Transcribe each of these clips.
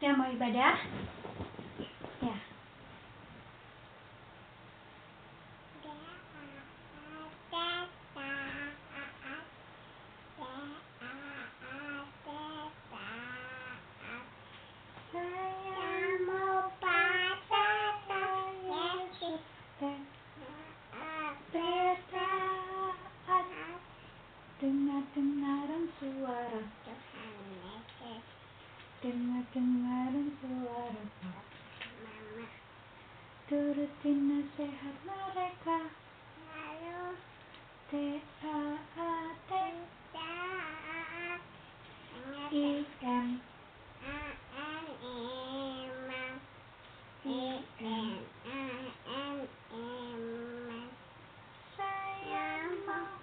Dia mau ibadah? Ya. Saya mau bertaat dengar-dengaran suara dengar-dengaran suara turutin nasihat mereka T A A T I M I M saya mau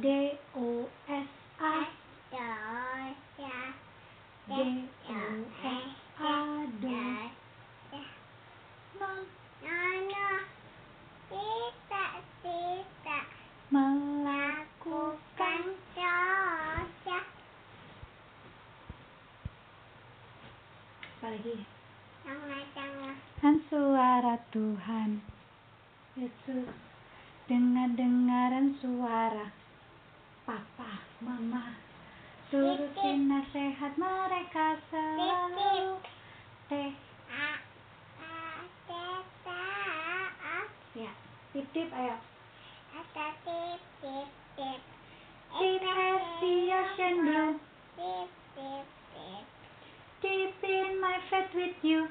D O S A D O S A do non melakukan apa lagi dan suara Tuhan. Yesus dengar-dengaran suara Papa, Mama turutin nasihat mereka selalu. T ya tip tip ayo tip blue deep in my faith with you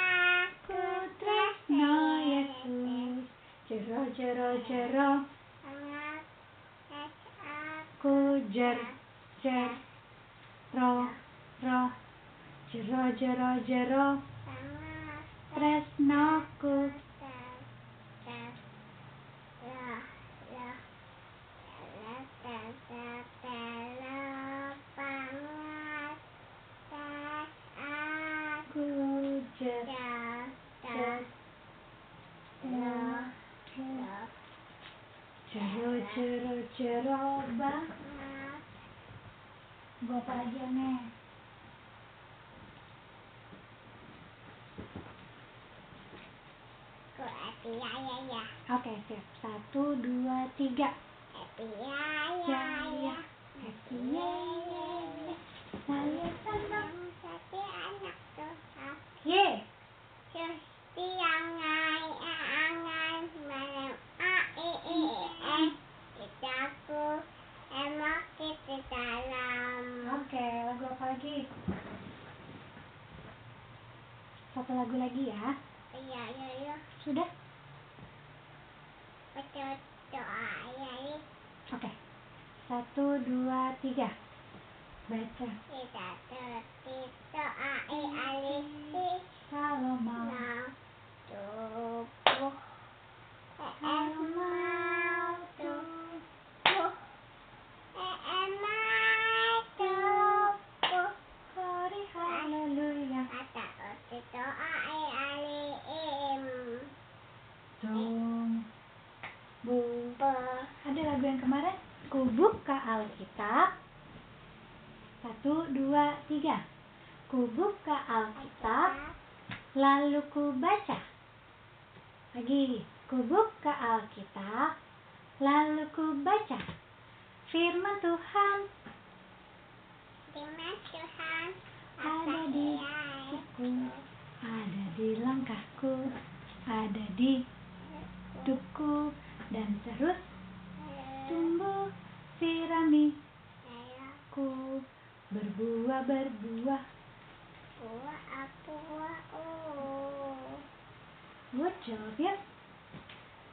Yesus jero jero jero. Ku jer jer ro ro. Jero jero jero. Tresnoku apa lagi ya nih oke siap. Satu dua tiga. Ya ya happy ya ya ya saya senang ye oke lagu apa lagi satu lagu lagi ya. Sudah? Oke. Satu dua tiga. Baca. Kalau mau. Kalau mau tuh Glory haleluya tunggu ada lagu yang kemarin? Ku buka Alkitab. Satu dua tiga. Ku buka Alkitab lalu ku baca. Lagi ku buka Alkitab lalu ku baca. Firman Tuhan. Ada di siku ada di langkahku. Ada di hidupku. Dan terus tumbuh sirami. Ku berbuah berbuah good job ya.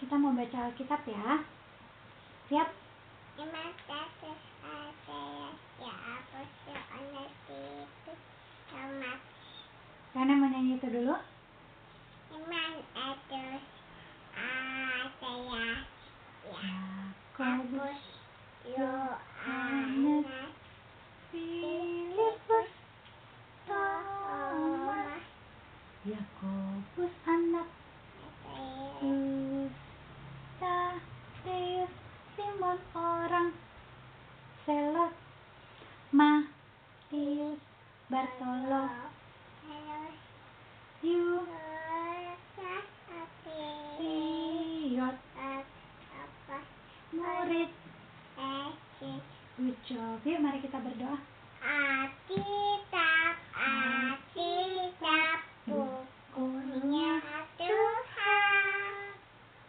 Kita mau baca Alkitab ya. Siap? Status saya ya apa sih anak itu. Sama Reone mau nyanyi itu dulu? Murid. Good job. Yuk mari kita berdoa. Alkitab, Alkitab, bukunya Tuhan.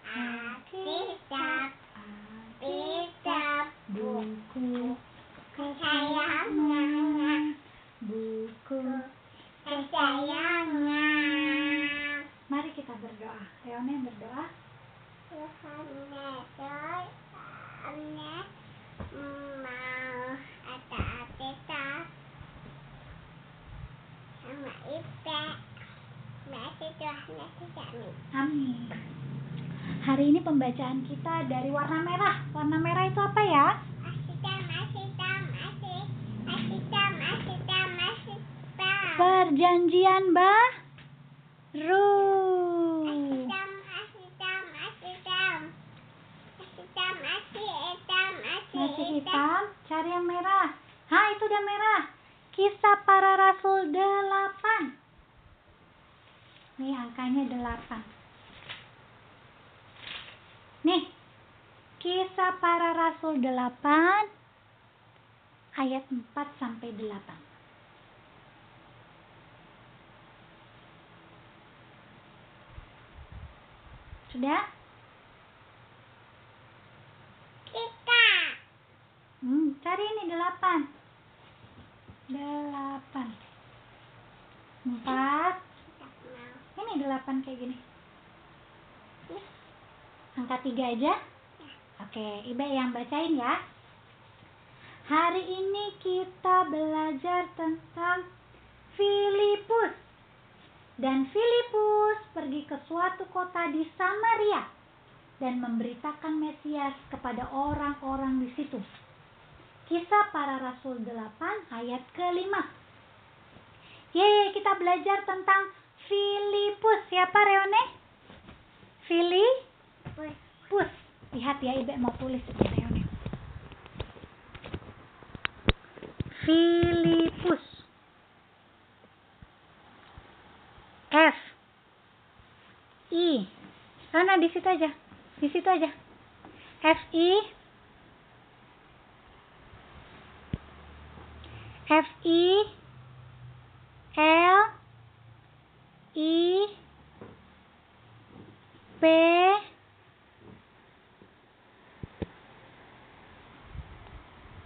Alkitab, Alkitab, buku kesayangan, buku kesayangan. mari kita berdoa Reone berdoa Tuhan Yesus, Anak mau ada Alkitab sama Ipe. Masih Tuhan Yesus amin. hari ini pembacaan kita dari warna merah. Warna merah itu apa ya? Perjanjian baru. Masih hitam cari yang merah. Hah itu udah merah. Kisah para rasul 8 nih angkanya 8 nih kisah para rasul 8 ayat 4 sampai 8 sudah Kita. Hmm, cari ini delapan. Delapan. Empat. Ini delapan kayak gini. Angka tiga aja. Oke, Ibe yang bacain ya. Hari ini kita belajar tentang Filipus. Dan Filipus pergi ke suatu kota di Samaria dan memberitakan Mesias kepada orang-orang di situ. Kisah para Rasul 8 ayat kelima. Yeay, kita belajar tentang Filipus. Siapa Reone? Filipus. Lihat ya, Ibe mau tulis Reone. Filipus. F I. Rona di situ aja. Di situ aja. F I F I L I P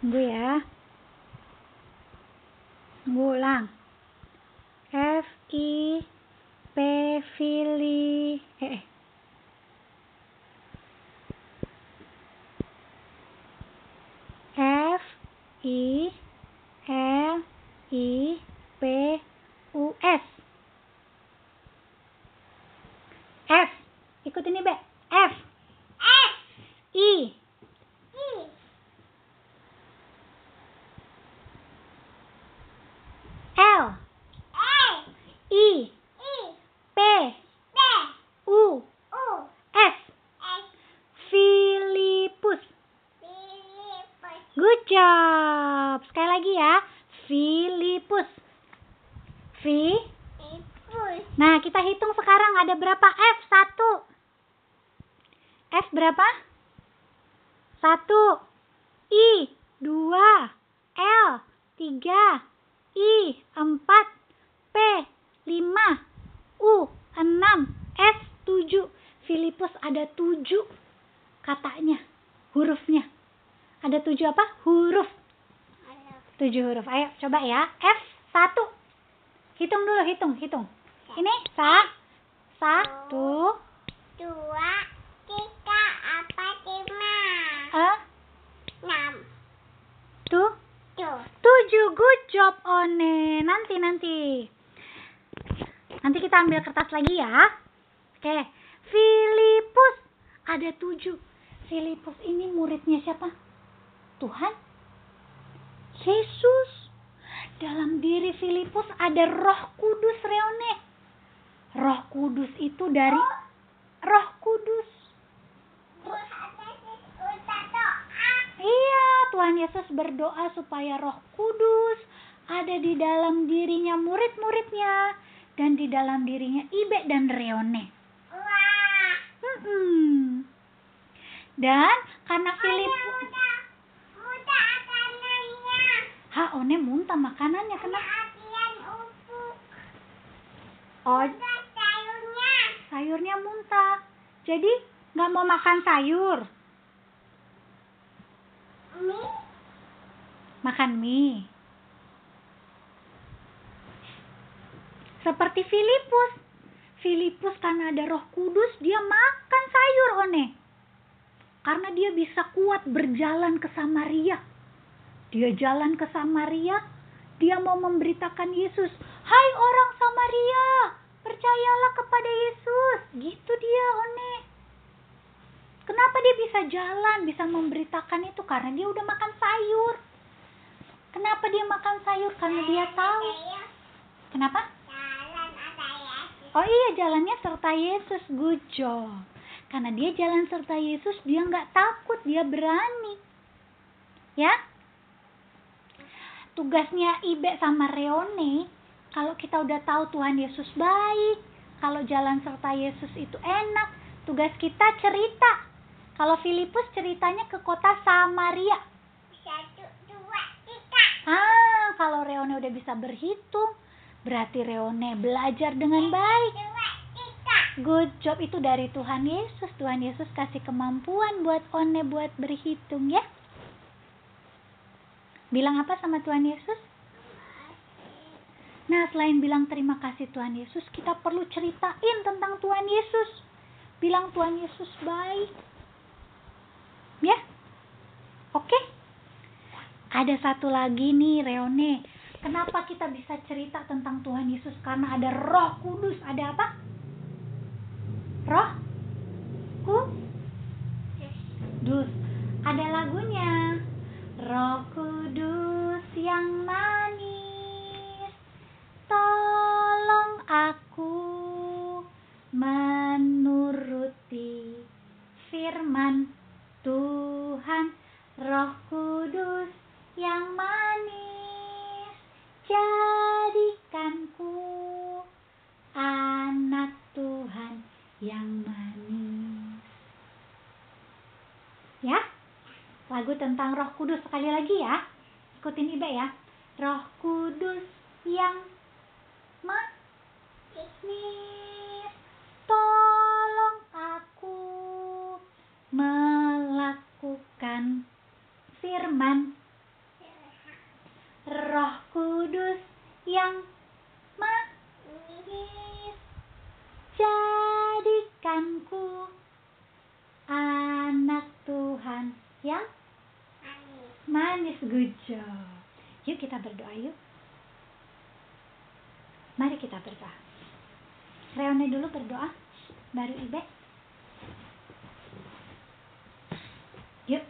Tunggu ya. Tunggu ulang. F I P Fili eh, eh. F I L I P U S F ikut ini Be F F. I I. L L. I I. P B. U U. S S. Filipus Filipus. Good job Sekali lagi ya Filipus V Filipus. Nah kita hitung sekarang ada berapa F? Satu F berapa? Satu. I. Dua. L. Tiga. I. Empat. P. Lima. U. Enam. S. Tujuh. Filipus ada tujuh katanya. Hurufnya. Ada tujuh apa? huruf. Tujuh huruf. Ayo coba ya. F satu. Hitung dulu hitung hitung. Ini sa satu. Dua. Tiga. Apa lima? Enam. Tuh? Tujuh. Good job, One. Nanti, nanti. Nanti kita ambil kertas lagi ya. Oke. Filipus. Ada tujuh. Filipus ini muridnya siapa? Tuhan? Yesus. Dalam diri Filipus ada roh kudus, Reone. Roh kudus itu dari... Oh. Roh kudus Tuhan Yesus berdoa supaya Roh Kudus ada di dalam dirinya murid-muridnya dan di dalam dirinya Ibe dan Reone. Hmm. Dan karena Filipus, ha, One muntah makanannya kenapa? Oh, sayurnya muntah. Jadi nggak mau makan sayur, makan mie. Seperti Filipus. Filipus karena ada roh kudus, dia makan sayur, One. Karena dia bisa kuat berjalan ke Samaria. Dia jalan ke Samaria, dia mau memberitakan Yesus. Hai orang Samaria, percayalah kepada Yesus. Gitu dia, One. Kenapa dia bisa jalan, bisa memberitakan itu? Karena dia udah makan sayur. Kenapa dia makan sayur? Karena dia tahu. Kenapa? Oh iya, jalannya serta Yesus. Good job. Karena dia jalan serta Yesus, dia nggak takut, dia berani. Ya? Tugasnya Ibe sama Reone, kalau kita udah tahu Tuhan Yesus baik, kalau jalan serta Yesus itu enak, tugas kita cerita. Kalau Filipus ceritanya ke kota Samaria. Ah, kalau Reone udah bisa berhitung, berarti Reone belajar dengan baik. Good job itu dari Tuhan Yesus. Tuhan Yesus kasih kemampuan buat One buat berhitung ya. Bilang apa sama Tuhan Yesus? Nah, selain bilang terima kasih Tuhan Yesus, kita perlu ceritain tentang Tuhan Yesus. Bilang Tuhan Yesus baik. Ya? Oke? Ada satu lagi nih, Reone. Kenapa kita bisa cerita tentang Tuhan Yesus? Karena ada roh kudus. Ada apa? Roh? Kudus. Ada lagunya. Roh kudus yang manis. Tolong aku menuruti firman Tuhan. Roh kudus yang manis. Jadikanku anak Tuhan yang manis. Ya, lagu tentang Roh Kudus sekali lagi ya. Ikutin Ibe ya. Roh Kudus yang manis, tolong aku melakukan firman. Roh Kudus yang manis, jadikanku anak Tuhan yang manis good job. Yuk kita berdoa yuk. Mari kita berdoa. Reone dulu berdoa, baru Ibe. Yuk.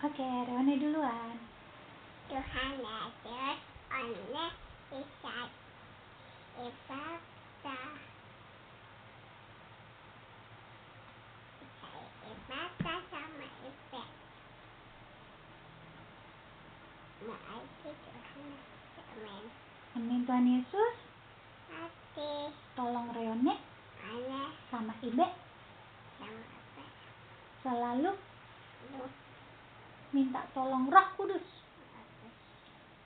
Oke, Reone duluan. Tuhan Yesus, Anda bisa ibadah. Saya ibadah sama ibu. Makasih Tuhan. Amin. Amin Tuhan Yesus, Hati tolong Reone. Anda sama Ibe sama apa? selalu Lu minta tolong Roh Kudus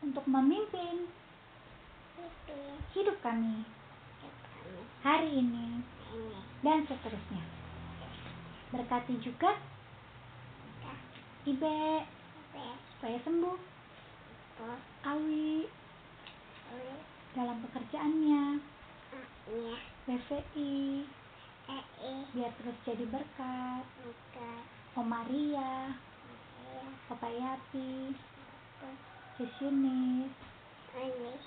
untuk memimpin hidup kami kami. hari ini ini. dan seterusnya. Berkati juga Ibe. Bes supaya sembuh, Awi. Oleh dalam pekerjaannya, nya BVI, biar terus jadi berkat. Bukan Om Maria saya Papa Yati. Yunis.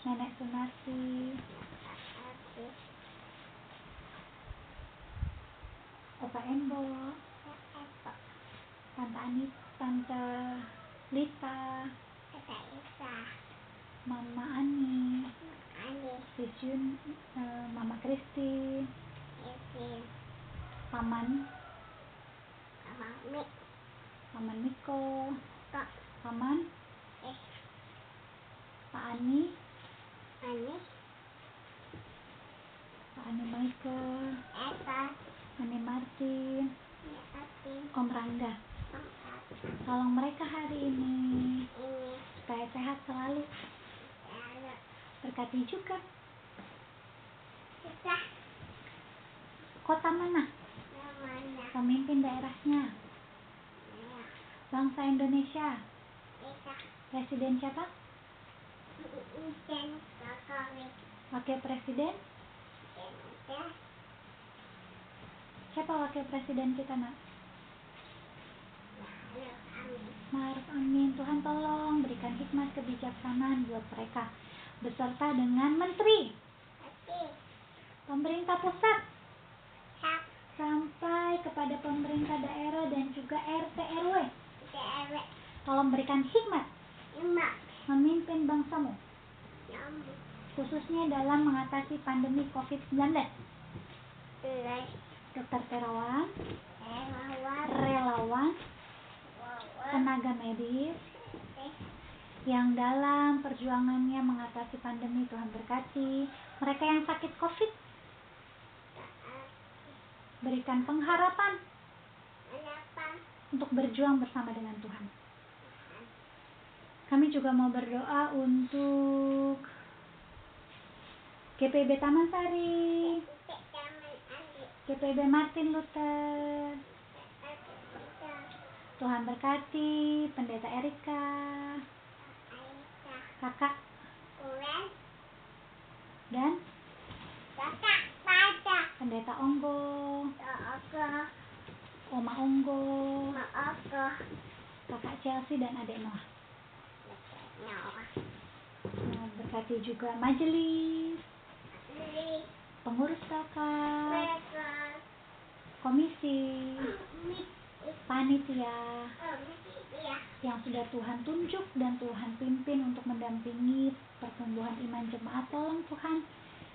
Nenek Sunarti habis Opa Embo. Tante Anit Tante Lita. Kata Isa Mama Ani Yun eh, Mama Kristi. Paman. Paman kok Paman. Eh. Pak Ani. Ini Pak Ani Michael Ani Martin Om Rangga. Tolong mereka hari ini supaya sehat selalu. lalu berkati juga. Kita kota mana? Namanya. Pemimpin daerahnya. Ya bangsa Indonesia. Kita presiden siapa? Ijen kakak wakil presiden? Ijen siapa wakil presiden kita nak? Maruf Amin. Tuhan tolong berikan hikmat kebijaksanaan buat mereka beserta dengan menteri. Pemerintah pusat. Sampai kepada pemerintah daerah dan juga RT RW cewek tolong berikan hikmat. Memimpin bangsamu. Khususnya dalam mengatasi pandemi COVID-19 belas. Dokter terawan. Relawan. Tenaga medis yang dalam perjuangannya mengatasi pandemi Tuhan berkati. Mereka yang sakit COVID berikan pengharapan untuk berjuang bersama dengan Tuhan. Kami juga mau berdoa untuk GPB Taman Sari GPB Martin Luther. Tuhan berkati Pendeta Erika kakak. Dan? Kakak pada Pendeta Onggo. Ogo Oma Onggo. Kakak Chelsea dan adik Noah. Noah. Nah, berkati juga majelis. Li pengurus kakak. Komisi. Panitia yang sudah Tuhan tunjuk dan Tuhan pimpin untuk mendampingi pertumbuhan iman jemaat tolong Tuhan.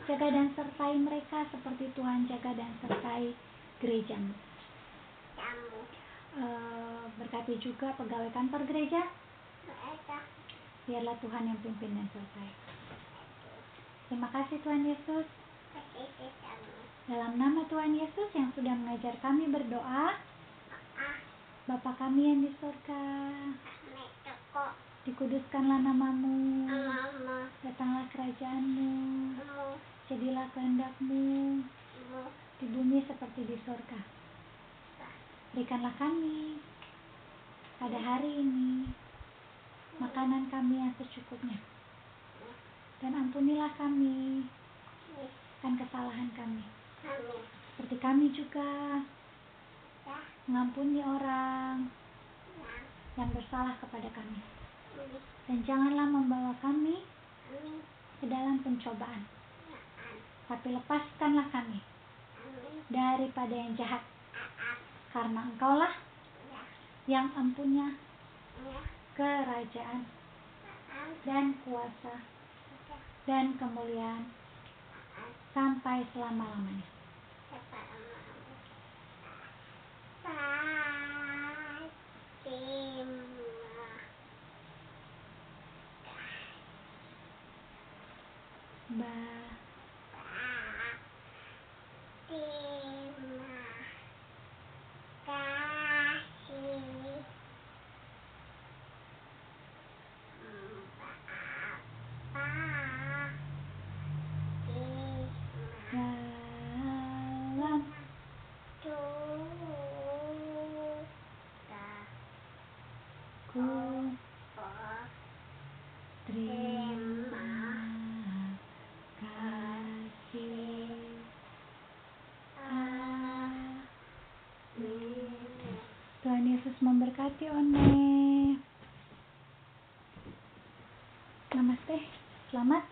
Jaga dan sertai mereka seperti Tuhan jaga dan sertai gerejamu Kamu Eh, berkati juga pegawai kantor gereja. Biarlah Tuhan yang pimpin dan sertai. Terima kasih Tuhan Yesus. Dalam nama Tuhan Yesus yang sudah mengajar kami berdoa Bapa kami yang di surga dikuduskanlah namamu. Datanglah kerajaanmu. Mu jadilah kehendakmu. Mu di bumi seperti di surga berikanlah kami pada hari ini makanan kami yang secukupnya. Dan ampunilah kami akan kesalahan kami. Seperti kami juga mengampuni orang Yang bersalah kepada kami. Dan janganlah membawa kami ke dalam pencobaan. Tapi lepaskanlah kami daripada yang jahat. Karena engkaulah Ya yang empunya Ya kerajaan dan kuasa dan kemuliaan sampai selama-lamanya. ba ba memberkati One. Namaste. Selamat.